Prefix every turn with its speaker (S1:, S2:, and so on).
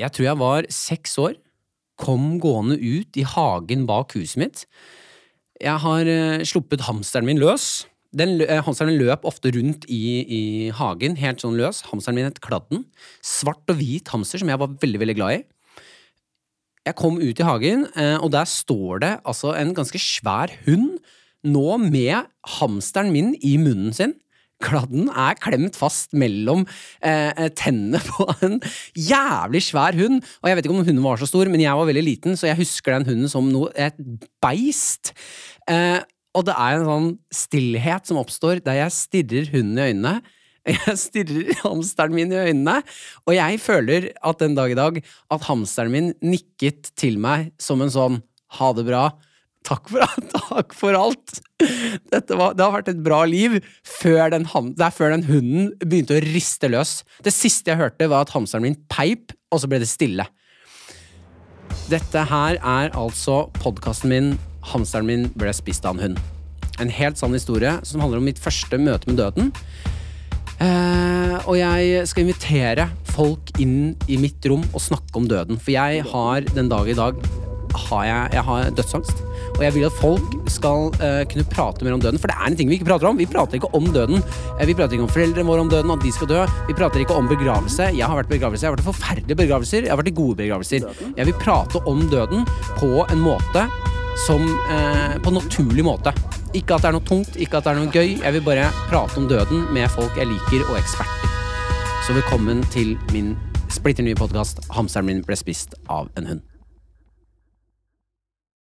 S1: Jeg tror jeg var seks år. Kom gående ut i hagen bak huset mitt. Jeg har eh, sluppet hamsteren min løs. Den eh, hamsteren løp ofte rundt i, i hagen, helt sånn løs. Hamsteren min het Kladden. Svart og hvit hamster som jeg var veldig, veldig glad i. Jeg kom ut i hagen, eh, og der står det altså en ganske svær hund, nå med hamsteren min i munnen sin. Kladden er klemt fast mellom eh, tennene på en jævlig svær hund. Og jeg vet ikke om hunden var så stor, men jeg var veldig liten, så jeg husker den hunden som noe, et beist. Eh, og det er en sånn stillhet som oppstår der jeg stirrer hunden i øynene. Jeg stirrer hamsteren min i øynene, og jeg føler at den dag i dag at hamsteren min nikket til meg som en sånn ha det bra. Takk for, takk for alt! Var, det har vært et bra liv før den, det er før den hunden begynte å riste løs. Det siste jeg hørte, var at hamsteren min peip, og så ble det stille. Dette her er altså podkasten min 'Hamsteren min ble spist av en hund'. En helt sann historie som handler om mitt første møte med døden. Eh, og jeg skal invitere folk inn i mitt rom og snakke om døden. For jeg har den dag i dag har jeg, jeg har dødsangst. Og jeg vil at folk skal uh, kunne prate mer om døden. For det er en ting vi ikke prater om. Vi prater ikke om døden. Eh, vi prater ikke om foreldrene våre om døden, at de skal dø. Vi prater ikke om begravelse. Jeg har vært i begravelse. Jeg har vært i forferdelige begravelser. Jeg har vært i gode begravelser. Jeg vil prate om døden på en måte som eh, På en naturlig måte. Ikke at det er noe tungt, ikke at det er noe gøy. Jeg vil bare prate om døden med folk jeg liker, og eksperter. Så velkommen til min splitter nye podkast 'Hamsteren min ble spist av en hund'.